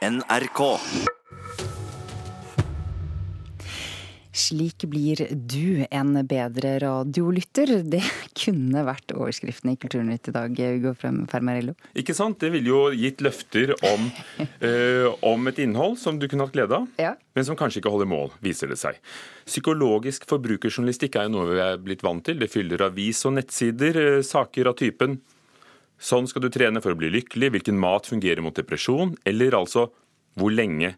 NRK. Slik blir du en bedre radiolytter. Det kunne vært overskriften i Kulturnytt i dag, Ugo Fermarello. Ikke sant? Det ville jo gitt løfter om, uh, om et innhold som du kunne hatt glede av, ja. men som kanskje ikke holder mål, viser det seg. Psykologisk forbrukerjournalistikk er jo noe vi er blitt vant til. Det fyller avis og nettsider, uh, saker av typen Sånn skal du trene for å bli lykkelig, hvilken mat fungerer mot depresjon, eller altså hvor lenge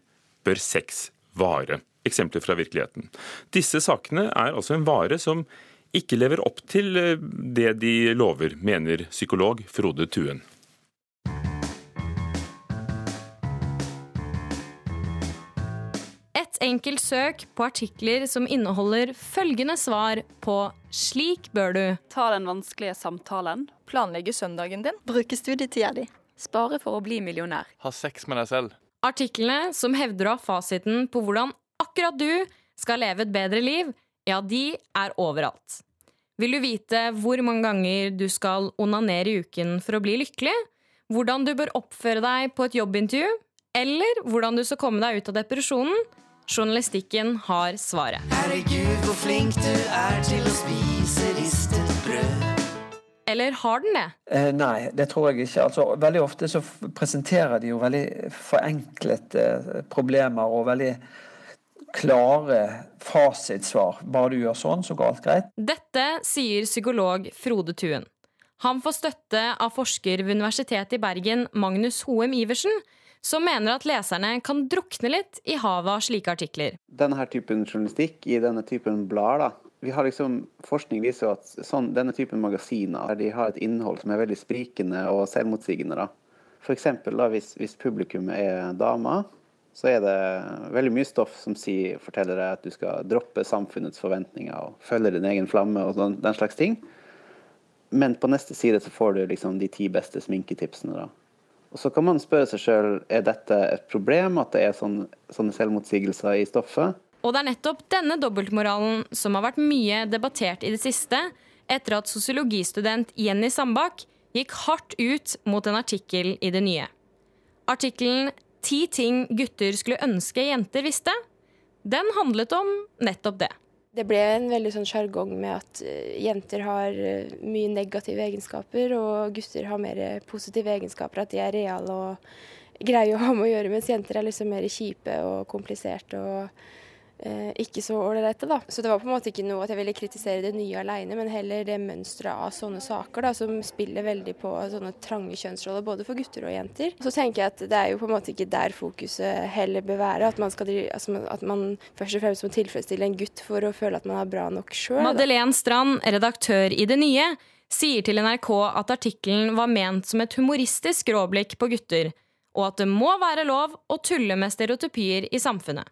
bør sex vare? Eksempler fra virkeligheten. Disse sakene er altså en vare som ikke lever opp til eh, det de lover, mener psykolog Frode Tuen. Enkelt søk på artikler som inneholder følgende svar på 'slik bør du'. Ta den vanskelige samtalen. Planlegge søndagen din. Bruke studietida di. Spare for å bli millionær. Ha sex med deg selv. Artiklene som hevder å ha fasiten på hvordan akkurat du skal leve et bedre liv, ja, de er overalt. Vil du vite hvor mange ganger du skal onanere i uken for å bli lykkelig? Hvordan du bør oppføre deg på et jobbintervju? Eller hvordan du skal komme deg ut av depresjonen? Journalistikken har svaret. Herregud, hvor flink du er til å spise ristet brød. Eller har den det? Eh, nei, det tror jeg ikke. Altså, veldig ofte så presenterer de jo veldig forenklete eh, problemer og veldig klare fasitsvar. Bare du gjør sånn, så går alt greit. Dette sier psykolog Frode Tuen. Han får støtte av forsker ved Universitetet i Bergen, Magnus Hoem Iversen, som mener at leserne kan drukne litt i havet av slike artikler. Denne typen journalistikk i denne typen blader vi har liksom, Forskning viser at sånn, denne typen magasiner de har et innhold som er veldig sprikende og selvmotsigende. da. F.eks. Hvis, hvis publikummet er damer, så er det veldig mye stoff som sier, forteller deg at du skal droppe samfunnets forventninger og følge din egen flamme og den, den slags ting. Men på neste side så får du liksom de ti beste sminketipsene. da. Og Så kan man spørre seg sjøl er dette et problem, at det er sånne, sånne selvmotsigelser i stoffet. Og det er nettopp denne dobbeltmoralen som har vært mye debattert i det siste, etter at sosiologistudent Jenny Sandbakk gikk hardt ut mot en artikkel i Det Nye. Artikkelen 'Ti ting gutter skulle ønske jenter visste', den handlet om nettopp det. Det ble en veldig sånn sjargong med at eh, jenter har eh, mye negative egenskaper, og gutter har mer positive egenskaper, at de er reale og greie å ha med å gjøre, mens jenter er liksom mer kjipe og kompliserte og ikke så ålreite, da. Så det var på en måte ikke noe at jeg ville kritisere det nye alene, men heller det mønsteret av sånne saker da, som spiller veldig på sånne trange kjønnsroller, både for gutter og jenter. Så tenker jeg at det er jo på en måte ikke der fokuset heller bør være. At man, skal, altså, at man først og fremst må tilfredsstille en gutt for å føle at man er bra nok sjøl. Madeleine Strand, redaktør i Det Nye, sier til NRK at artikkelen var ment som et humoristisk råblikk på gutter, og at det må være lov å tulle med stereotypier i samfunnet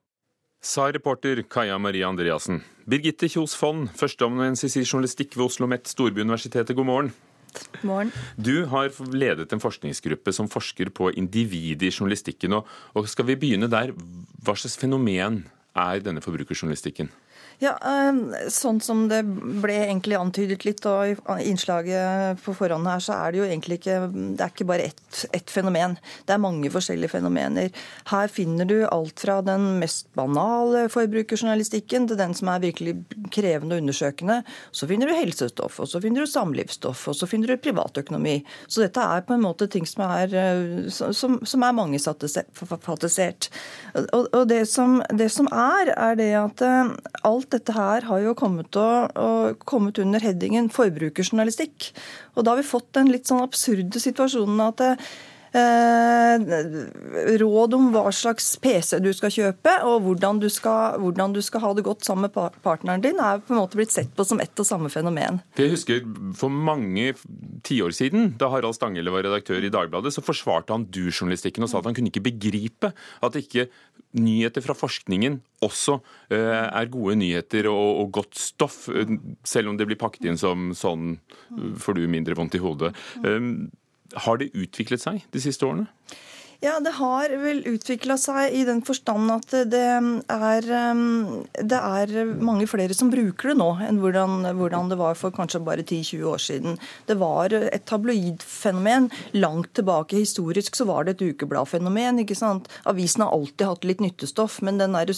sa reporter Kaja Maria Andreassen. Birgitte Kjos Fonn, førsteamanuensis i journalistikk ved Oslo OsloMet Storbyuniversitetet, god morgen. Morgen. Du har ledet en forskningsgruppe som forsker på individet i journalistikken. Og skal vi begynne der, hva slags fenomen er denne forbrukerjournalistikken? Ja, ehm, Sånn som det ble egentlig antydet litt og i innslaget på forhånd her, så er det jo egentlig ikke det er ikke bare ett, ett fenomen. Det er mange forskjellige fenomener. Her finner du alt fra den mest banale forbrukerjournalistikken til den som er virkelig krevende og undersøkende. Så finner du helsestoff, og så finner du samlivsstoff, og så finner du privatøkonomi. Så dette er på en måte ting som er, eh, som, som er mangefatisert. Og, og det, som, det som er, er det at eh, dette her har jo kommet, og, og kommet under headingen forbrukerjournalistikk. Og da har vi fått den litt sånn absurde situasjonen at det, Eh, råd om hva slags PC du skal kjøpe, og hvordan du skal, hvordan du skal, ha det godt sammen med partneren din, er på en måte blitt sett på som ett og samme fenomen. Jeg husker For mange tiår siden, da Harald Stanghelle var redaktør i Dagbladet, så forsvarte han du-journalistikken og sa at han kunne ikke begripe at ikke nyheter fra forskningen også uh, er gode nyheter og, godt stoff, uh, selv om det blir pakket inn som sånn får du mindre vondt i hodet. Um, har det utviklet seg de siste årene? Ja, det har vel utvikla seg i den forstand at det er, um, det er mange flere som bruker det nå enn hvordan, hvordan det var for kanskje bare 10-20 år siden. Det var et tabloidfenomen. Langt tilbake historisk så var det et ukebladfenomen. ikke sant? Avisen har alltid hatt litt nyttestoff, men den der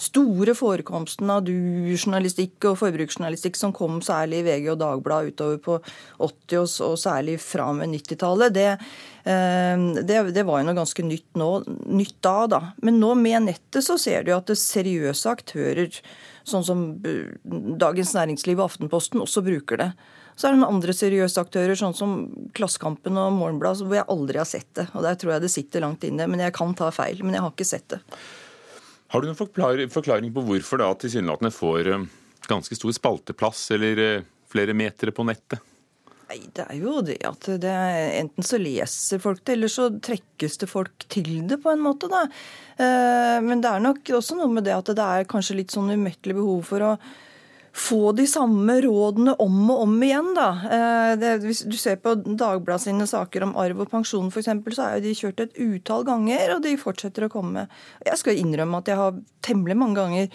store forekomsten av du-journalistikk og forbruksjournalistikk som kom særlig i VG og Dagbladet utover på 80- og, og særlig fra med 90-tallet, det, eh, det, det, var jo noe ganske nytt, nå, nytt da, da. Men nå med nettet så ser du at det seriøse aktører, sånn som eh, Dagens Næringsliv og Aftenposten, også bruker det. Så er det noen andre seriøse aktører, sånn som Klassekampen og Morgenbladet, hvor jeg aldri har sett det. Og Der tror jeg det sitter langt inne. Men jeg kan ta feil. Men jeg har ikke sett det. Har du noen forklaring på hvorfor da tilsynelatende får eh, ganske stor spalteplass eller eh, flere metere på nettet? Nei, Det er jo det at det enten så leser folk det, eller så trekkes det folk til det på en måte. da. Eh, men det er nok også noe med det at det er kanskje litt sånn umettelig behov for å få de samme rådene om og om igjen. Da. Det, hvis du ser på Dagbladet sine saker om arv og pensjon f.eks., så er jo de kjørt et utall ganger, og de fortsetter å komme. Jeg skal innrømme at jeg har temmelig mange ganger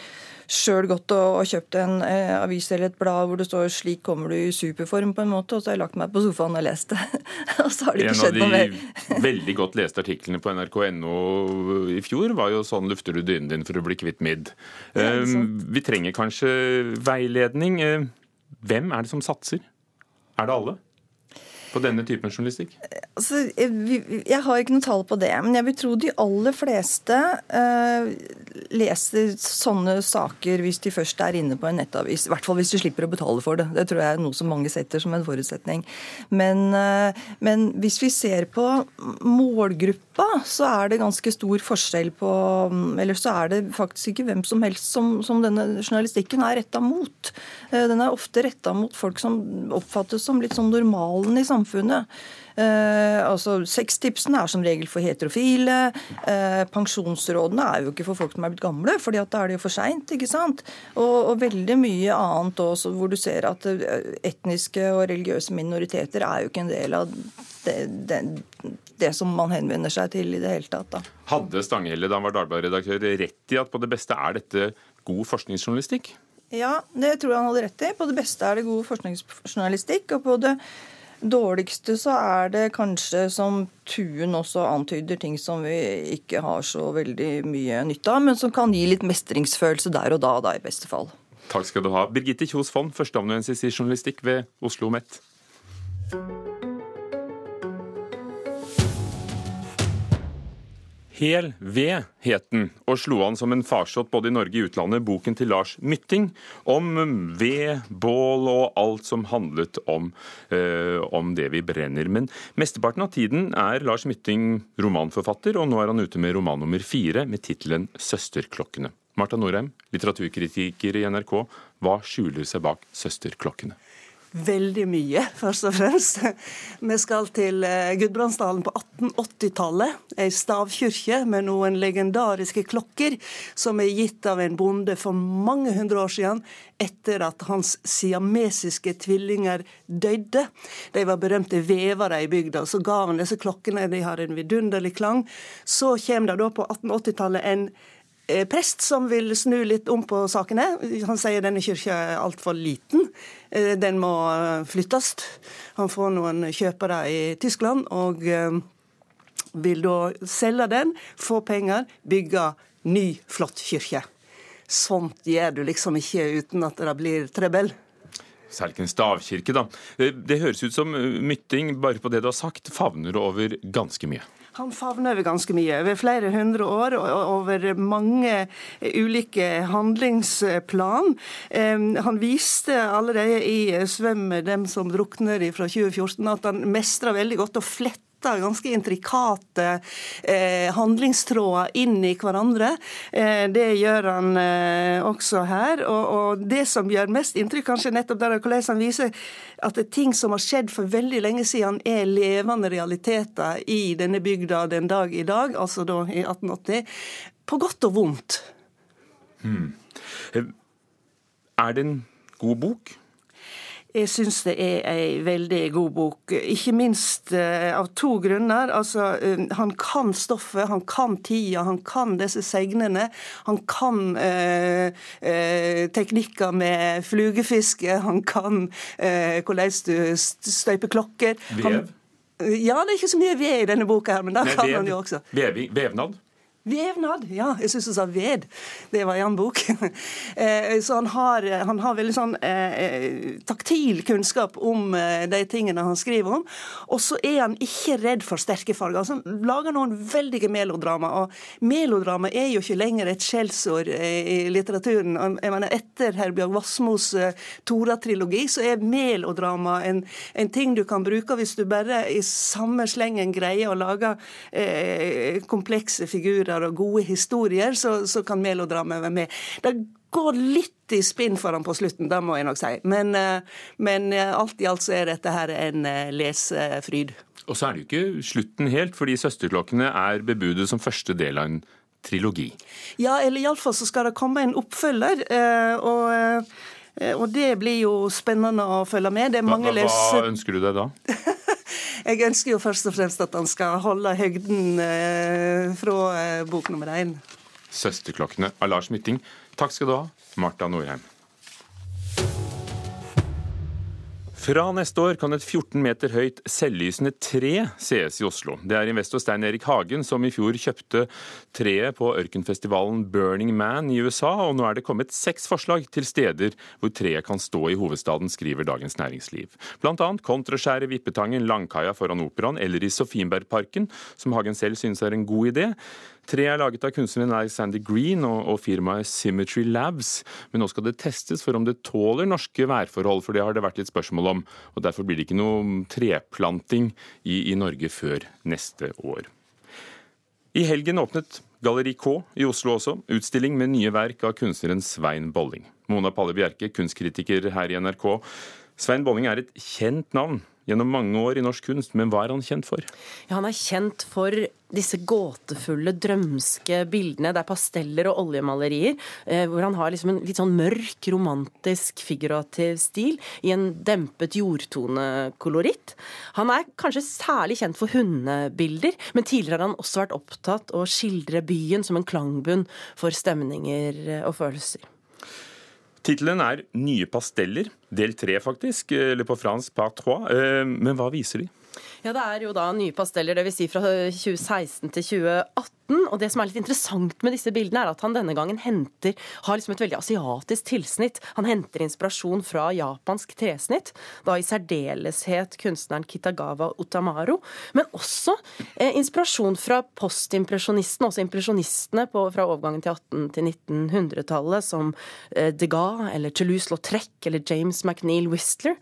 sjøl gått og, og, kjøpt en eh, avis eller et blad hvor det står 'slik kommer du i superform', på en måte, og så har jeg lagt meg på sofaen og lest det. og så har det ikke skjedd noe mer. En av de veldig godt leste artiklene på nrk.no i fjor var jo 'Sånn lufter du dynen din for å bli kvitt midd'. Ja, um, vi trenger kanskje veiledning. Eh, hvem er det som satser? Er det alle? på denne typen journalistikk? Altså, jeg har ikke noe tall på det, men jeg vil tro de aller fleste uh, leser sånne saker hvis de først er inne på en nettavis. I hvert fall hvis de slipper å betale for det. Det tror jeg er noe som mange setter som en forutsetning. Men, uh, men hvis vi ser på målgruppa, så er det ganske stor forskjell på Eller så er det faktisk ikke hvem som helst som, som denne journalistikken er retta mot. Uh, den er ofte retta mot folk som oppfattes som litt sånn normalen i samfunnet. Eh, altså, Sextipsene er som regel for heterofile. Eh, pensjonsrådene er jo ikke for folk er blitt gamle, fordi at da er det jo for seint. Og, og veldig mye annet også, hvor du ser at eh, etniske og religiøse minoriteter er jo ikke en del av det, det, det som man henvender seg til i det hele tatt. Da. Hadde Stanghelle, da han var Dagbladet-redaktør, rett i at på det beste er dette god forskningsjournalistikk? Ja, det tror jeg han hadde rett i. På det beste er det god forskningsjournalistikk. Og på det dårligste så er det kanskje, som Tuen også antyder, ting som vi ikke har så veldig mye nytte av, men som kan gi litt mestringsfølelse der og da, da i beste fall. Takk skal du ha. Birgitte Kjos Fonn, førsteamanuensis i journalistikk ved Oslo OsloMet. Hel ved het den, og slo an som en farsott både i Norge og utlandet, boken til Lars Mytting om ved, bål og alt som handlet om, øh, om det vi brenner. Men mesteparten av tiden er Lars Mytting romanforfatter, og nå er han ute med roman nummer fire med tittelen 'Søsterklokkene'. Marta Norheim, litteraturkritiker i NRK, hva skjuler seg bak 'Søsterklokkene'? Veldig mye, først og fremst. Vi skal til eh, Gudbrandsdalen på 1880-tallet. Ei stavkirke med noen legendariske klokker som er gitt av en bonde for mange hundre år siden, etter at hans siamesiske tvillinger døde. De var berømte vevere i bygda, så ga han disse klokkene. De har en vidunderlig klang. Så kommer det da på 1880-tallet en prest som vil snu litt om på sakene. Han sier denne kirka er altfor liten. Eh, den må eh, flyttes. Han får noen kjøpere i Tyskland og eh, vil da selge den, få penger, bygge ny, flott kirke. Sånt gjør du liksom ikke uten at det blir trøbbel. Særlig en stavkirke, da. Det høres ut som Mytting, bare på det du har sagt, favner over ganske mye. Han favner over ganske mye. Over flere hundre år og over mange ulike handlingsplan. Han viste allerede i 'Svøm dem som drukner' fra 2014 at han mestra veldig godt å flette ganske intrikate eh, handlingstråder inn i hverandre. Eh, det gjør han eh, også her. Og, og, det som gjør mest inntrykk, kanskje nettopp der hvordan han viser at det er ting som har skjedd for veldig lenge siden, er levende realiteter i denne bygda den dag i dag, altså da i 1880. På godt og vondt. Hmm. Er det en god bok? Jeg syns det er ei veldig god bok, ikke minst uh, av to grunner. Altså, uh, Han kan stoffet, han kan tida, han kan disse segnene. Han kan eh, teknikker med flugefiske, han kan hvordan du støyper klokker. Vev? ja, det er ikke så mye ved i denne boka, her, men det kan han jo også. Vevnad? Vevnad, ja. Jeg syns hun sa ved. Det var i en bok. Eh, så han har, han har veldig sånn eh, eh, taktil kunnskap om eh, de tingene han skriver om. Og så er han ikke redd for sterke farger. Altså, han lager noen veldige melodrama. Og melodrama er jo ikke lenger et skjellsord eh, i litteraturen. Jeg mener, Etter Herbjørg Wassmos eh, Tora-trilogi så er melodrama en, en, ting du kan bruke hvis du bare i samme slengen greier å lage komplekse figurer historier og gode historier, så, så kan melodramaet være med. Det går litt i spinn for ham på slutten, det må jeg nok si. Men, eh, men eh, alt i alt så er dette her en eh, lesefryd. Og så er det jo ikke slutten helt, fordi 'Søsterklokkene' er bebudet som første del av en trilogi. Ja, eller iallfall så skal det komme en oppfølger. og... Og det blir jo spennende å følge med. hva, hva ønsker du deg da? Jeg ønsker jo først og fremst at han skal holde høgden eh, fra eh, bok nummer én. 'Søsterklokkene' av Lars Mytting. Takk skal du ha, Marta Norheim. Fra neste år kan et 14 meter høyt selvlysende tre sees i Oslo. Det er investor Stein Erik Hagen som i fjor kjøpte treet på ørkenfestivalen Burning Man i USA, og nå er det kommet seks forslag til steder hvor treet kan stå i hovedstaden, skriver Dagens Næringsliv. Blant annet Kontraskjæret, Vippetangen, Langkaia foran Operaen eller i Sofienbergparken, som Hagen selv synes er en god idé. Tre er laget av kunstneren Alexander Green og, og, firmaet Symmetry Labs. Men nå skal det testes for om det tåler norske værforhold, for det har det vært litt spørsmål om. og Derfor blir det ikke noe treplanting i, i Norge før neste år. I helgen åpnet Galleri K i Oslo også, utstilling med nye verk av kunstneren Svein Bolling. Mona Palle Bjerke, kunstkritiker her i NRK. Svein Bolling er et kjent navn gjennom mange år i norsk kunst, men hva er han kjent for? Ja, han er kjent for disse gåtefulle, drømske bildene. Det er pasteller og oljemalerier, eh, hvor han har liksom en litt sånn mørk, romantisk, figurativ stil i en dempet jordtonekoloritt. Han er kanskje særlig kjent for hundebilder, men tidligere har han også vært opptatt å skildre byen som en klangbunn for stemninger og følelser. Tittelen er 'Nye pasteller', del tre faktisk, eller på fransk 'Par trois'. Eh, men hva viser de? Ja, Det er jo da nye pasteller, dvs. Si fra 2016 til 2018. Og det som er litt interessant med disse bildene, er at han denne gangen henter, har liksom et veldig asiatisk tilsnitt. Han henter inspirasjon fra japansk tresnitt, da i særdeleshet kunstneren Kitagawa Otamaro, Men også eh, inspirasjon fra postimpresjonistene, også impresjonistene på, fra overgangen til 1800- til 1900-tallet, som eh, Degas eller Toulouse-Lautrec eller James McNeil Whistler.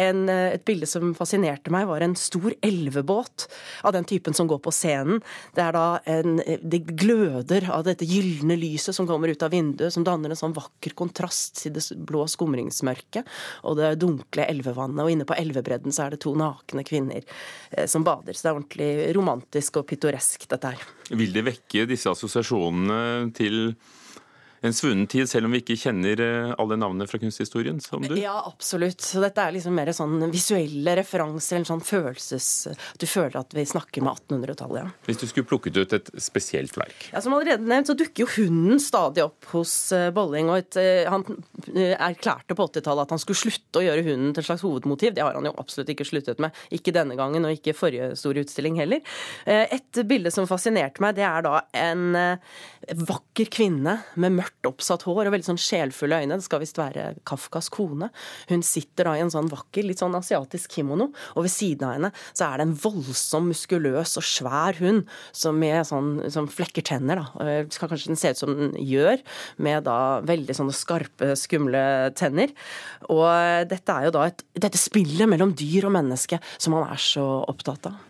En, eh, et bilde som fascinerte meg, var en stor elvebåt av den typen som går på scenen. Det er da en, det gløder av dette gylne lyset som kommer ut av vinduet, som danner en sånn vakker kontrast til det blå skumringsmørket og det dunkle elvevannet. Og inne på elvebredden så er det to nakne kvinner eh, som bader. Så det er ordentlig romantisk og pittoresk, dette her. Vil det vekke disse assosiasjonene til en svunnen tid, selv om vi ikke kjenner eh, alle navnene fra kunsthistorien, som du? Ja, absolutt. Så dette er liksom mer sånn visuelle referanser, en sånn følelses... Du føler at vi snakker med 1800-tallet, ja. Hvis du skulle plukket ut et spesielt verk? Ja, Som allerede nevnt, så dukker jo hunden stadig opp hos eh, Bolling. og et, eh, Han erklærte på 80-tallet at han skulle slutte å gjøre hunden til et slags hovedmotiv. Det har han jo absolutt ikke sluttet med. Ikke denne gangen, og ikke forrige store utstilling heller. Et bilde som fascinerte meg, det er da en vakker kvinne med mørkt mørkt oppsatt hår og veldig sånn sjelfulle øyne. Det skal visst være Kafkas kone. Hun sitter da i en sånn vakker, litt sånn asiatisk kimono, og ved siden av henne så er det en voldsom, muskuløs og svær hund som med sånn som flekker tenner, da. Eh, skal kanskje den se ut som den gjør, med da veldig sånne skarpe, skumle tenner. Og dette er jo da et, dette spillet mellom dyr og menneske som han er så opptatt av.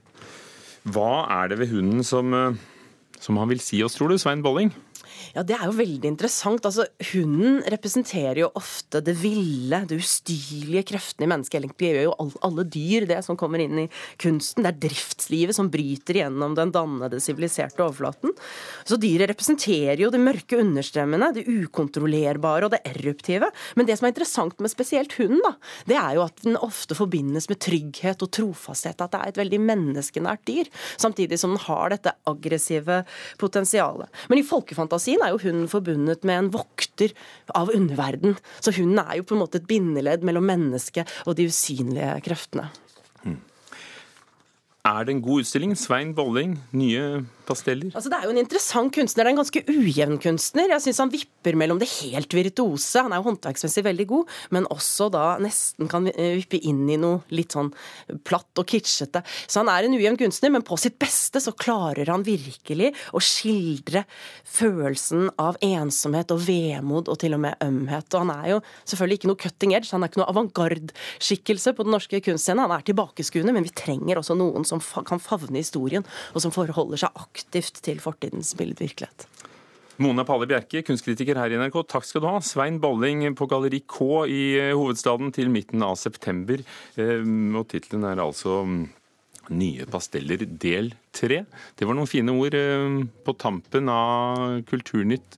Hva er det ved hunden som, eh, som han vil si oss, tror du, Svein Bolling? Ja, Det er jo veldig interessant. Altså, Hunden representerer jo ofte det ville, det ustyrlige kreftene i mennesket. det gjør jo alle dyr det som kommer inn i kunsten. Det er driftslivet som bryter gjennom den dannede, siviliserte overflaten. Så dyret representerer jo de mørke understrømmene, det ukontrollerbare og det eruptive. Men det som er interessant med spesielt hunden, da, det er jo at den ofte forbindes med trygghet og trofasthet. At det er et veldig menneskenært dyr. Samtidig som den har dette aggressive potensialet. Men i folkefantasien er jo hunden forbundet med en vokter av underverden. Så hunden er jo på en måte et bindeledd mellom mennesket og de usynlige kreftene. Er det en god utstilling? Svein Bolling, nye pasteller? Altså, det er jo en interessant kunstner. Det er en ganske ujevn kunstner. Jeg syns han vipper mellom det helt virtuose. Han er jo håndverksmessig veldig god, men også da nesten kan eh, vippe inn i noe litt sånn platt og kitschete. Så han er en ujevn kunstner, men på sitt beste så klarer han virkelig å skildre følelsen av ensomhet og vemod og til og med ømhet. Og han er jo selvfølgelig ikke noe cutting edge, han er ikke noe avantgarde-skikkelse på den norske kunstscenen. Han er tilbakeskuende, men vi trenger også noen som kan favne historien, og som forholder seg aktivt til fortidens billedvirkelighet. Mona Palle Bjerke, kunstkritiker her i NRK, takk skal du ha. Svein Bolling på Galleri K i eh, hovedstaden til midten av september. Eh, og tittelen er altså mm, Nye pasteller del tre. Det var noen fine ord eh, på tampen av Kulturnytt